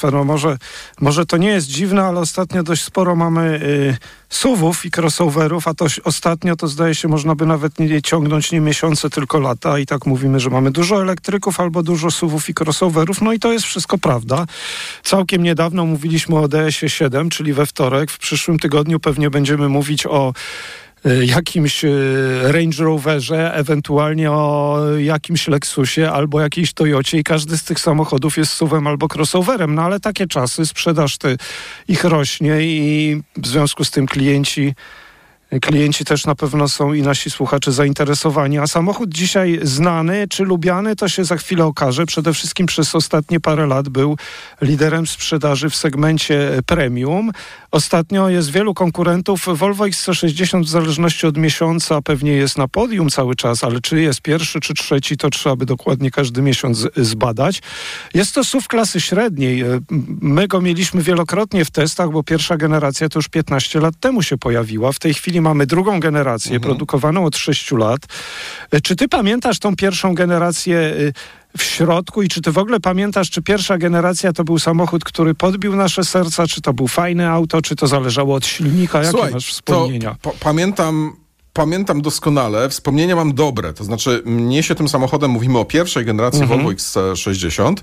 Państwa, no może, może to nie jest dziwne, ale ostatnio dość sporo mamy y, SUVów i crossoverów, a to ostatnio to zdaje się można by nawet nie ciągnąć nie miesiące, tylko lata i tak mówimy, że mamy dużo elektryków albo dużo SUVów i crossoverów, no i to jest wszystko prawda. Całkiem niedawno mówiliśmy o DS-ie 7, czyli we wtorek. W przyszłym tygodniu pewnie będziemy mówić o jakimś y, Range Roverze, ewentualnie o jakimś Lexusie albo jakiejś Toyocie i każdy z tych samochodów jest suwem albo crossoverem. No ale takie czasy, sprzedaż ty, ich rośnie i w związku z tym klienci Klienci też na pewno są i nasi słuchacze zainteresowani. A samochód dzisiaj znany czy lubiany, to się za chwilę okaże. Przede wszystkim przez ostatnie parę lat był liderem sprzedaży w segmencie premium. Ostatnio jest wielu konkurentów. Volvo XC60 w zależności od miesiąca pewnie jest na podium cały czas, ale czy jest pierwszy czy trzeci, to trzeba by dokładnie każdy miesiąc zbadać. Jest to SUV klasy średniej. My go mieliśmy wielokrotnie w testach, bo pierwsza generacja to już 15 lat temu się pojawiła. W tej chwili mamy drugą generację mhm. produkowaną od 6 lat. E, czy ty pamiętasz tą pierwszą generację e, w środku i czy ty w ogóle pamiętasz, czy pierwsza generacja to był samochód, który podbił nasze serca, czy to był fajne auto, czy to zależało od silnika? Jakie Słuchaj, masz wspomnienia? pamiętam pamiętam doskonale, wspomnienia mam dobre, to znaczy mnie się tym samochodem, mówimy o pierwszej generacji mhm. Volvo XC60,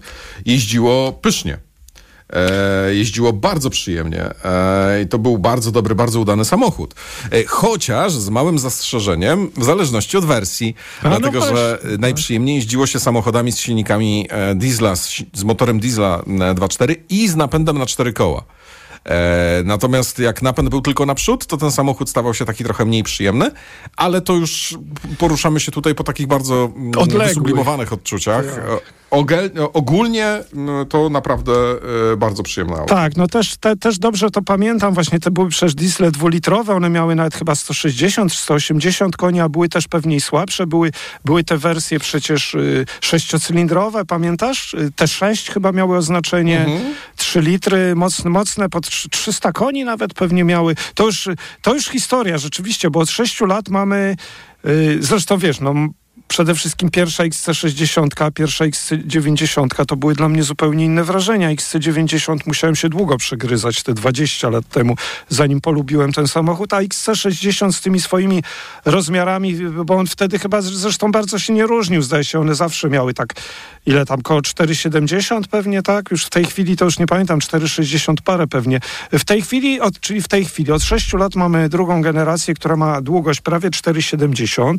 jeździło pysznie. E, jeździło bardzo przyjemnie e, i to był bardzo dobry, bardzo udany samochód. E, chociaż z małym zastrzeżeniem, w zależności od wersji, A, no dlatego no że najprzyjemniej jeździło się samochodami z silnikami diesla, z, z motorem diesla 2.4 i z napędem na cztery koła. Natomiast jak napęd był tylko naprzód, to ten samochód stawał się taki trochę mniej przyjemny, ale to już poruszamy się tutaj po takich bardzo mm, sublimowanych odczuciach. Tak. Ogel, ogólnie no, to naprawdę e, bardzo przyjemne auto. Tak, no też, te, też dobrze to pamiętam. Właśnie te były przecież diesle dwulitrowe, one miały nawet chyba 160 180 koni, a były też pewnie słabsze. Były, były te wersje przecież y, sześciocylindrowe, pamiętasz? Y, te sześć chyba miały oznaczenie mhm. 3 litry, mocne, mocne pod 300 koni nawet pewnie miały. To już, to już historia rzeczywiście, bo od 6 lat mamy y, Zresztą wiesz, no przede wszystkim pierwsza XC60, a pierwsza XC90 to były dla mnie zupełnie inne wrażenia. XC90 musiałem się długo przegryzać, te 20 lat temu, zanim polubiłem ten samochód, a XC60 z tymi swoimi rozmiarami, bo on wtedy chyba zresztą bardzo się nie różnił, zdaje się, one zawsze miały tak, ile tam, koło 4,70 pewnie, tak? Już w tej chwili, to już nie pamiętam, 4,60 parę pewnie. W tej chwili, od, czyli w tej chwili, od 6 lat mamy drugą generację, która ma długość prawie 4,70.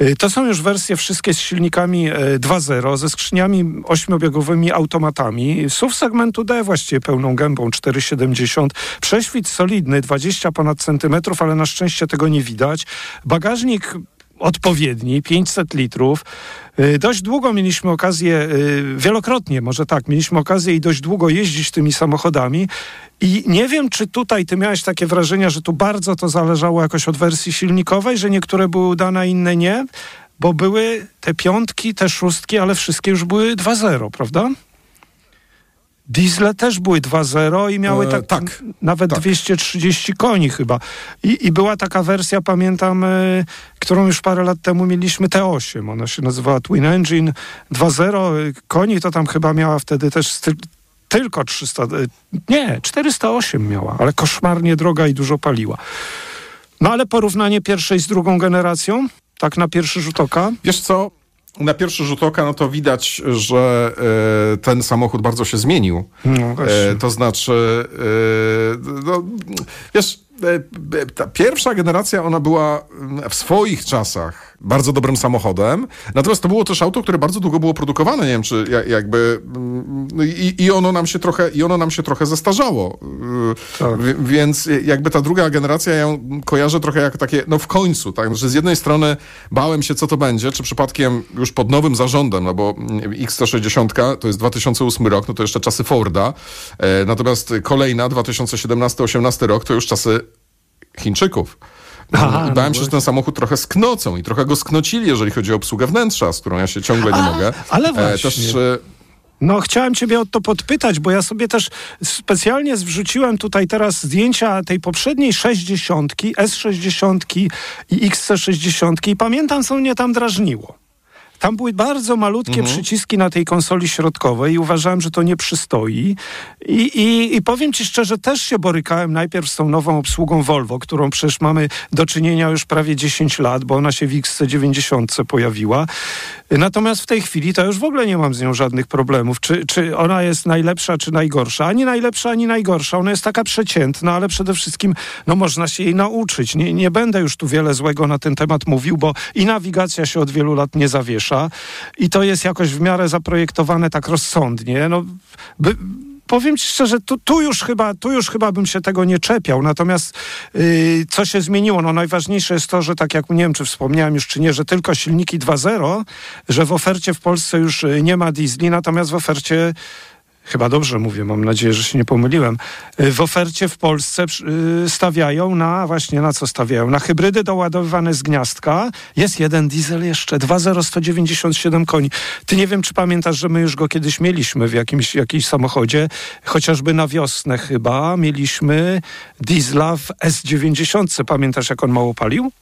Y, to są już wersje wersje wszystkie z silnikami 2.0, e, ze skrzyniami ośmiobiegowymi automatami. SUV segmentu D właściwie pełną gębą 4,70. Prześwit solidny, 20 ponad centymetrów, ale na szczęście tego nie widać. Bagażnik odpowiedni, 500 litrów. E, dość długo mieliśmy okazję, e, wielokrotnie może tak, mieliśmy okazję i dość długo jeździć tymi samochodami i nie wiem, czy tutaj ty miałeś takie wrażenie, że tu bardzo to zależało jakoś od wersji silnikowej, że niektóre były udane, inne nie, bo były te piątki, te szóstki, ale wszystkie już były 2-0, prawda? Diesle też były 2.0 i miały e, tak, tak, nawet tak. 230 koni chyba. I, I, była taka wersja, pamiętam, y, którą już parę lat temu mieliśmy, T8. Ona się nazywała Twin Engine 2.0. Koni to tam chyba miała wtedy też tylko 300, y, nie, 408 miała, ale koszmarnie droga i dużo paliła. No ale porównanie pierwszej z drugą generacją? Tak na pierwszy rzut oka? Wiesz co, na pierwszy rzut oka, no to widać, że e, ten samochód bardzo się zmienił. No, e, to znaczy, e, no, wiesz, ta pierwsza generacja, ona była w swoich czasach bardzo dobrym samochodem. Natomiast to było też auto, które bardzo długo było produkowane, nie wiem, czy jakby no i, i ono nam się trochę i ono nam się trochę zestarzało. Tak. W, więc jakby ta druga generacja ja ją kojarzę trochę jak takie, no w końcu, tak, znaczy z jednej strony bałem się, co to będzie, czy przypadkiem już pod nowym zarządem, no bo X160 to jest 2008 rok, no to jeszcze czasy Forda, e, natomiast kolejna 2017-18 rok to już czasy Chińczyków. Aha, I bałem no się, że ten samochód trochę sknocą i trochę go sknocili, jeżeli chodzi o obsługę wnętrza, z którą ja się ciągle nie A, mogę. Ale e, właśnie. też, no, chciałem Ciebie o to podpytać, bo ja sobie też specjalnie wrzuciłem tutaj teraz zdjęcia tej poprzedniej 60, S60 i XC60 i pamiętam, co mnie tam drażniło tam były bardzo malutkie mhm. przyciski na tej konsoli środkowej i uważałem, że to nie przystoi. I, i, I powiem ci szczerze, też się borykałem najpierw z tą nową obsługą Volvo, którą przecież mamy do czynienia już prawie 10 lat, bo ona się w XC90 pojawiła. Natomiast w tej chwili to już w ogóle nie mam z nią żadnych problemów. Czy, czy ona jest najlepsza, czy najgorsza? Ani najlepsza, ani najgorsza. Ona jest taka przeciętna, ale przede wszystkim no, można się jej nauczyć. Nie, nie będę już tu wiele złego na ten temat mówił, bo i nawigacja się od wielu lat nie zawiesza i to jest jakoś w miarę zaprojektowane tak rozsądnie. No, by, powiem ci szczerze, tu, tu, już chyba, tu już chyba bym się tego nie czepiał. Natomiast yy, co się zmieniło? No najważniejsze jest to, że tak jak nie wiem, czy wspomniałem już, czy nie, że tylko silniki 2.0, że w ofercie w Polsce już y, nie ma diesli, natomiast w ofercie chyba dobrze mówię, mam nadzieję, że się nie pomyliłem, y, w ofercie w Polsce y, stawiają na, właśnie na co stawiają? Na hybrydy doładowywane z gniazdka. Jest jeden diesel jeszcze, 2.0 koni. Ty nie wiem, czy pamiętasz, że my już go kiedyś mieliśmy w jakimś, jakimś samochodzie, chociażby na wiosnę chyba mieliśmy diesla w S90. Pamiętasz, jak on mało palił?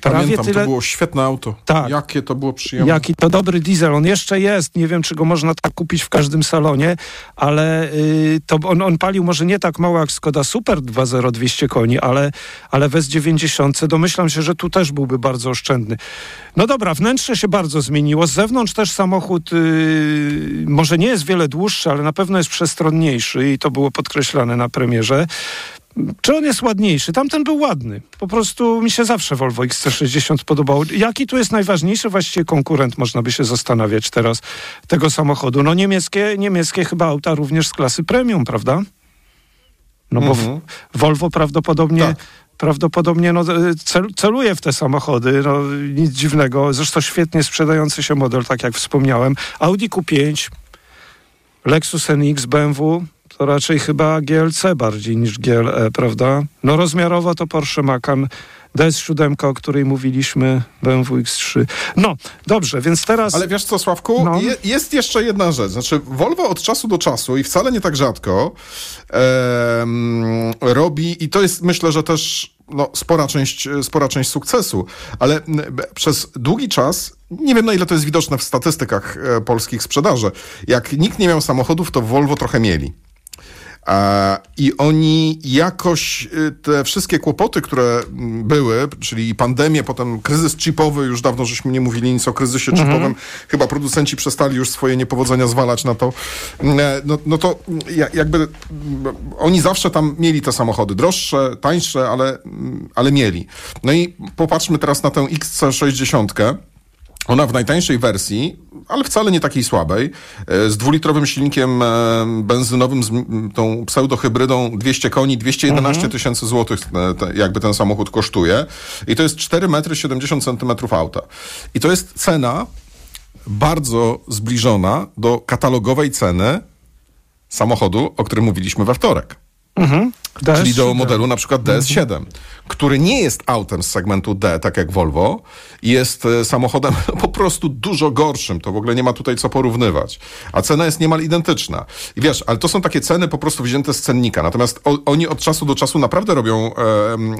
Prawie Pamiętam, tyle... to było świetne auto. Tak. Jakie to było przyjemne. Jaki to dobry diesel. On jeszcze jest. Nie wiem, czy go można tak kupić w każdym salonie, ale yy, to on, on palił może nie tak mało jak Skoda Super 2.0 200 koni, ale, ale w S90 domyślam się, że tu też byłby bardzo oszczędny. No dobra, wnętrze się bardzo zmieniło. Z zewnątrz też samochód yy, może nie jest wiele dłuższy, ale na pewno jest przestronniejszy i to było podkreślane na premierze. Czy on jest ładniejszy? Tamten był ładny. Po prostu mi się zawsze Volvo XC60 podobało. Jaki tu jest najważniejszy właściwie konkurent, można by się zastanawiać teraz, tego samochodu? No niemieckie, niemieckie chyba auta również z klasy premium, prawda? No bo mhm. Volvo prawdopodobnie... Tak. Prawdopodobnie no, cel, celuje w te samochody, no, nic dziwnego. Zresztą świetnie sprzedający się model, tak jak wspomniałem. Audi Q5, Lexus NX, BMW, to raczej chyba GLC bardziej niż GLE, prawda? No rozmiarowo to Porsche Macan DS7, o której mówiliśmy, BMW X3. No, dobrze, więc teraz... Ale wiesz co, Sławku? No. Je, jest jeszcze jedna rzecz. Znaczy, Volvo od czasu do czasu i wcale nie tak rzadko robi, i to jest myślę, że też no, spora, część, spora część sukcesu, ale przez długi czas, nie wiem na ile to jest widoczne w statystykach e, polskich sprzedaży, jak nikt nie miał samochodów, to Volvo trochę mieli. I oni jakoś y, te wszystkie kłopoty, które były, czyli pandemię, potem kryzys chipowy, już dawno żeśmy nie mówili nic o kryzysie mhm. chipowym, chyba producenci przestali już swoje niepowodzenia zwalać na to, e, no, no to jakby oni zawsze tam mieli te samochody, droższe, tańsze, ale, ale mieli. No i popatrzmy teraz na tę XC60, ona w najtańszej wersji, ale wcale nie takiej słabej, e, z dwulitrowym silnikiem e, benzynowym, z tą pseudohybrydą 200 koni, 211 mhm. tysięcy złotych e, jakby ten samochód kosztuje. I to jest 4 metry 70 centymetrów auta. I to jest cena bardzo zbliżona do katalogowej ceny samochodu, o którym mówiliśmy we wtorek. Mhm. Czyli do modelu na przykład DS7, mhm. Który nie jest autem z segmentu D, tak jak Volvo, jest e, samochodem po prostu dużo gorszym. To w ogóle nie ma tutaj co porównywać. A cena jest niemal identyczna. I wiesz, ale to są takie ceny po prostu wzięte z cennika. Natomiast o, oni od czasu do czasu naprawdę robią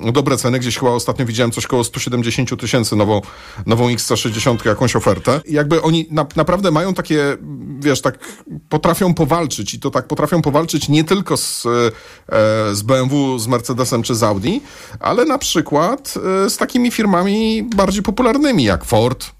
e, dobre ceny. Gdzieś chyba ostatnio widziałem coś koło 170 tysięcy nową, nową X160, jakąś ofertę. I jakby oni na, naprawdę mają takie, wiesz, tak potrafią powalczyć i to tak potrafią powalczyć nie tylko z, e, z BMW, z Mercedesem czy z Audi, ale na przykład e, z takimi firmami bardziej popularnymi jak Ford.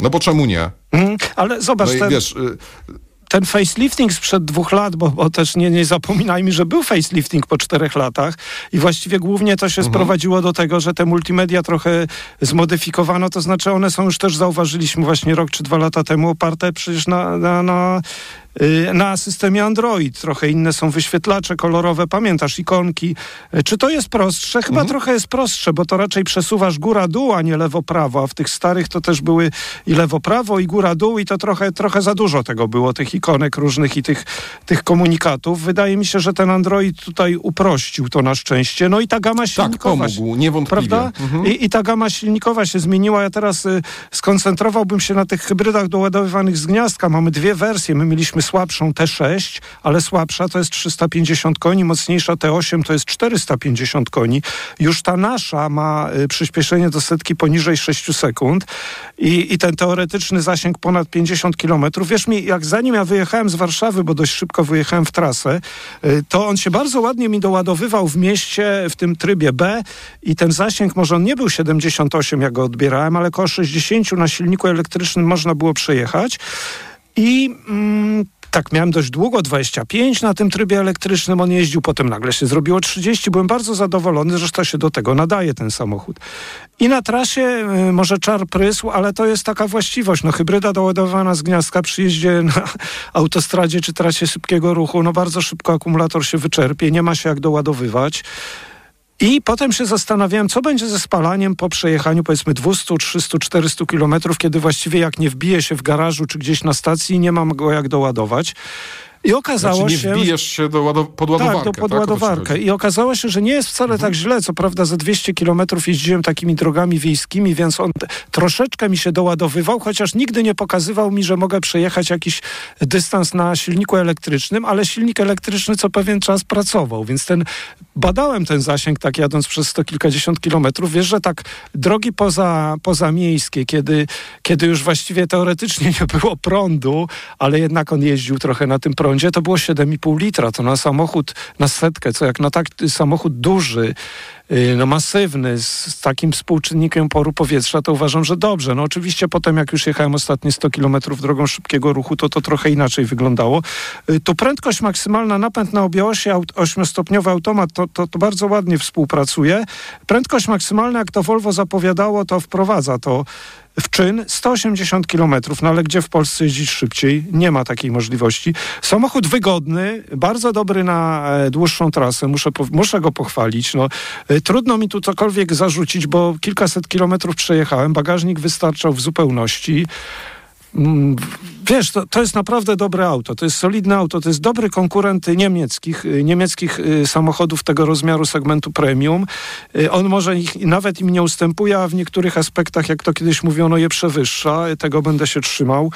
No bo czemu nie? Mm, ale zobacz, no ten... wiesz, e, ten facelifting sprzed dwóch lat, bo, bo, też nie, nie zapominajmy, że był facelifting po czterech latach i właściwie głównie to się mhm. sprowadziło do tego, że te multimedia trochę zmodyfikowano, to znaczy one są już też, zauważyliśmy właśnie rok czy dwa lata temu, oparte przecież na, na, na Y, na systemie Android. Trochę inne są wyświetlacze kolorowe, pamiętasz, ikonki. Y, czy to jest prostsze? Chyba mhm. trochę jest prostsze, bo to raczej przesuwasz góra-dół, a nie lewo-prawo, a w tych starych to też były i lewo-prawo, i góra-dół i to trochę, trochę za dużo tego było, tych ikonek różnych i tych, tych komunikatów. Wydaje mi się, że ten Android tutaj uprościł to na szczęście. No i ta gama tak, silnikowa... Tak, pomógł, niewątpliwie. Prawda? Mhm. I, I, ta gama silnikowa się zmieniła. Ja teraz y, skoncentrowałbym się na tych hybrydach doładowywanych z gniazdka. Mamy dwie wersje. My mieliśmy słabszą T6, ale słabsza to jest 350 koni, mocniejsza T8 to jest 450 koni. Już ta nasza ma y, przyspieszenie do setki poniżej 6 sekund i, i ten teoretyczny zasięg ponad 50 km. Wiesz mi, jak zanim ja wyjechałem z Warszawy, bo dość szybko wyjechałem w trasę, y, to on się bardzo ładnie mi doładowywał w mieście w tym trybie B i ten zasięg, może on nie był 78, jak go odbierałem, ale około 60 na silniku elektrycznym można było przejechać. I mm, tak, miałem dość długo, 25 na tym trybie elektrycznym on jeździł, potem nagle się zrobiło 30. Byłem bardzo zadowolony, zresztą się do tego nadaje ten samochód. I na trasie y, może czar prysł, ale to jest taka właściwość. No, hybryda doładowana z gniazdka przy jeździe na autostradzie czy trasie szybkiego ruchu, no bardzo szybko akumulator się wyczerpie, nie ma się jak doładowywać. I potem się zastanawiałem, co będzie ze spalaniem po przejechaniu powiedzmy 200, 300, 400 kilometrów, kiedy właściwie jak nie wbije się w garażu czy gdzieś na stacji, nie mam go jak doładować. I okazało znaczy nie się. Nie wbijesz się do ładow- podładowarkę. Tak, do podładowarkę. Tak? I okazało się, że nie jest wcale mhm. tak źle. Co prawda, za 200 kilometrów jeździłem takimi drogami wiejskimi, więc on troszeczkę mi się doładowywał, chociaż nigdy nie pokazywał mi, że mogę przejechać jakiś dystans na silniku elektrycznym, ale silnik elektryczny co pewien czas pracował, więc ten badałem ten zasięg tak jadąc przez sto kilkadziesiąt kilometrów. Wiesz, że tak drogi poza, pozamiejskie, kiedy, kiedy już właściwie teoretycznie nie było prądu, ale jednak on jeździł trochę na tym prądzie, prądzie to było 7,5 litra. To na samochód, na setkę, co jak na taki samochód duży, y, no masywny, z, takim współczynnikiem poru powietrza, to uważam, że dobrze. No oczywiście potem, jak już jechałem ostatnie 100 kilometrów drogą szybkiego ruchu, to to trochę inaczej wyglądało. Y, tu prędkość maksymalna, napęd na obiosie, 8-stopniowy automat, to, to, to bardzo ładnie współpracuje. Prędkość maksymalna, jak to Volvo zapowiadało, to wprowadza to w czyn 180 km, no ale gdzie w Polsce jeździć szybciej? Nie ma takiej możliwości. Samochód wygodny, bardzo dobry na e, dłuższą trasę, muszę, muszę go pochwalić. No, e, trudno mi tu cokolwiek zarzucić, bo kilkaset kilometrów przejechałem, bagażnik wystarczał w zupełności. Mm, wiesz, to, to jest naprawdę dobre auto, to jest solidne auto, to jest dobry konkurent niemieckich, y, niemieckich y, samochodów tego rozmiaru segmentu premium. Y, on może ich, nawet im nie ustępuje, a w niektórych aspektach, jak to kiedyś mówiono, je przewyższa. Tego będę się trzymał.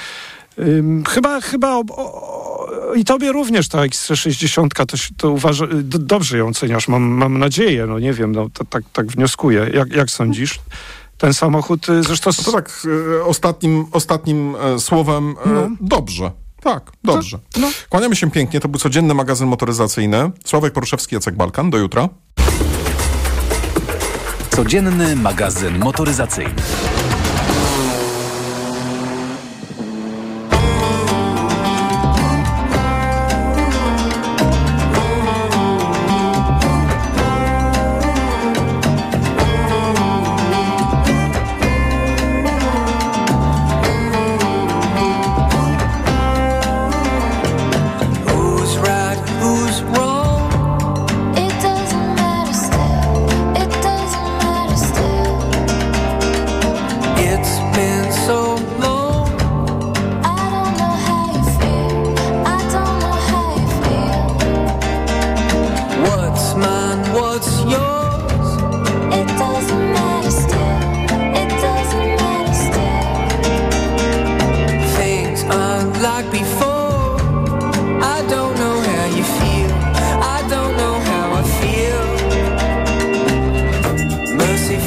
Chyba, chyba o, o, i tobie również ta X60, to, to uważa, dobrze ją oceniasz, mam, mam nadzieję, no nie wiem, no, tak, tak wnioskuję. Jak, jak sądzisz? Ten samochód y, zresztą... No to tak, y, ostatnim, ostatnim e, słowem e, no. dobrze. Tak, dobrze. No. Kłaniamy się pięknie. To był codzienny magazyn motoryzacyjny. Sławek Poruszewski, Jacek Balkan. Do jutra. Codzienny magazyn motoryzacyjny.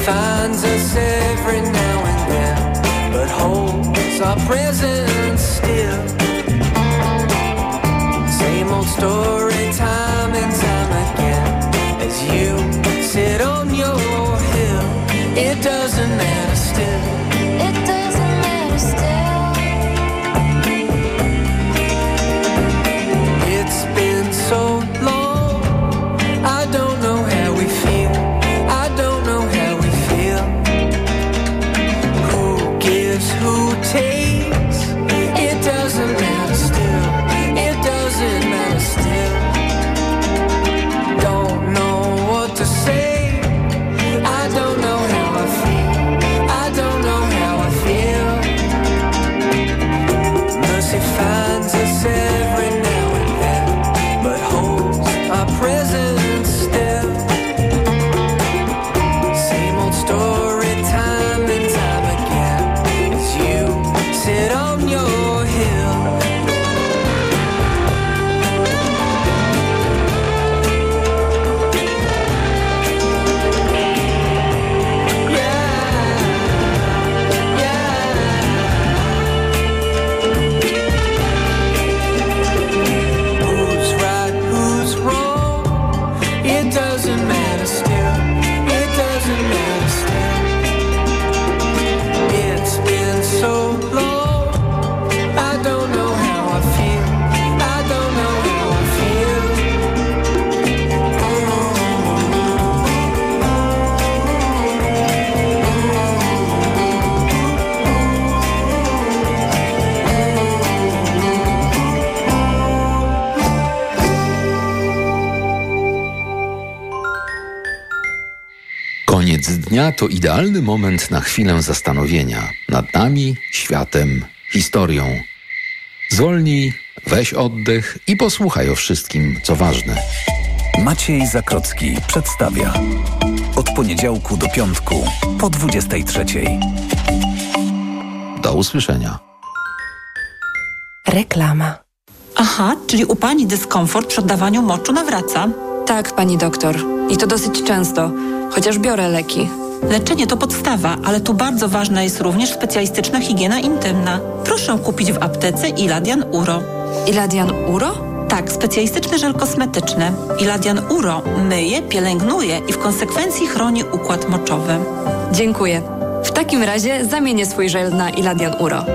finds us every now and then, but holds our presence still. Same old story, time and time again, as you sit on your hill. It doesn't matter still. take to idealny moment na chwilę zastanowienia nad nami, światem, historią. Zwolnij, weź oddech i posłuchaj o wszystkim, co ważne. Maciej Zakrocki przedstawia. Od poniedziałku do piątku po 23. Do usłyszenia. Reklama. Aha, czyli u pani dyskomfort przy oddawaniu moczu nawraca? Tak, pani doktor. I to dosyć często, chociaż biorę leki. Leczenie to podstawa, ale tu bardzo ważna jest również specjalistyczna higiena intymna. Proszę kupić w aptece Iladian Uro. Iladian Uro? Tak, specjalistyczny żel kosmetyczny. Iladian Uro myje, pielęgnuje i w konsekwencji chroni układ moczowy. Dziękuję. W takim razie zamienię swój żel na Iladian Uro.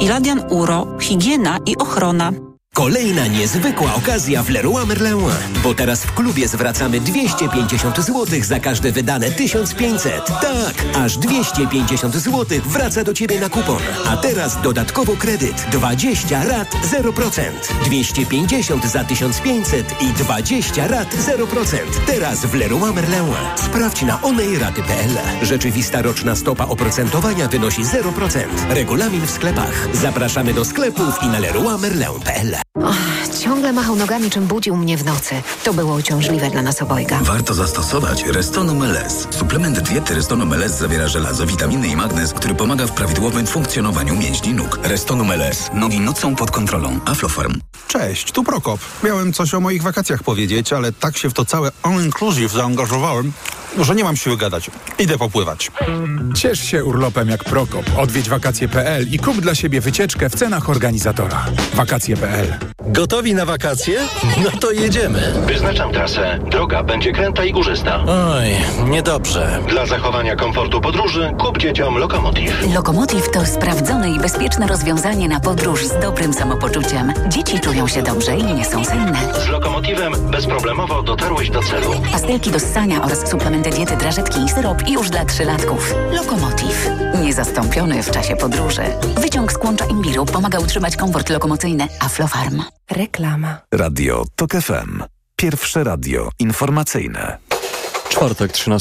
Iladian Uro, higiena i ochrona. Kolejna niezwykła okazja w Leroy Merlin, bo teraz w klubie zwracamy 250 zł za każde wydane 1500. Tak, aż 250 zł wraca do Ciebie na kupon. A teraz dodatkowo kredyt 20 rat 0%. 250 za 1500 i 20 rat 0%. Teraz w Leroy Merlin. Sprawdź na onejraty.pl. Rzeczywista roczna stopa oprocentowania wynosi 0%. Regulamin w sklepach. Zapraszamy do sklepów i na leroymerlin.pl. Och, ciągle machał nogami, czym budził mnie w nocy. To było uciążliwe dla nas obojga. Warto zastosować Restonum LS. Suplement diety Restonum LS zawiera żelazo, witaminy i magnez, który pomaga w prawidłowym funkcjonowaniu mięśni nóg. Restonum LS. Nogi nocą pod kontrolą. Aflofarm. Cześć, tu Prokop. Miałem coś o moich wakacjach powiedzieć, ale tak się w to całe all-inclusive zaangażowałem, że nie mam siły gadać. Idę popływać. Ciesz się urlopem jak Prokop. Odwiedź wakacje.pl i kup dla siebie wycieczkę w cenach organizatora. Wakacje.pl Gotowi na wakacje? No to jedziemy. Wyznaczam trasę. Droga będzie kręta i górzysta. Oj, niedobrze. Dla zachowania komfortu podróży kup dzieciom Lokomotiv. Lokomotiv to sprawdzone i bezpieczne rozwiązanie na podróż z dobrym samopoczuciem. Dzieci czują się dobrze i nie są senne. Z Lokomotivem bezproblemowo dotarłeś do celu. Pastelki do ssania oraz suplementy diety, drażetki i syrop już dla trzylatków. Lokomotiv. Niezastąpiony w czasie podróży. Wyciąg z kłącza imbiru pomaga utrzymać komfort lokomocyjny. Aflofarm. Reklama. Radio TOK FM. Pierwsze radio informacyjne. Czwartek 13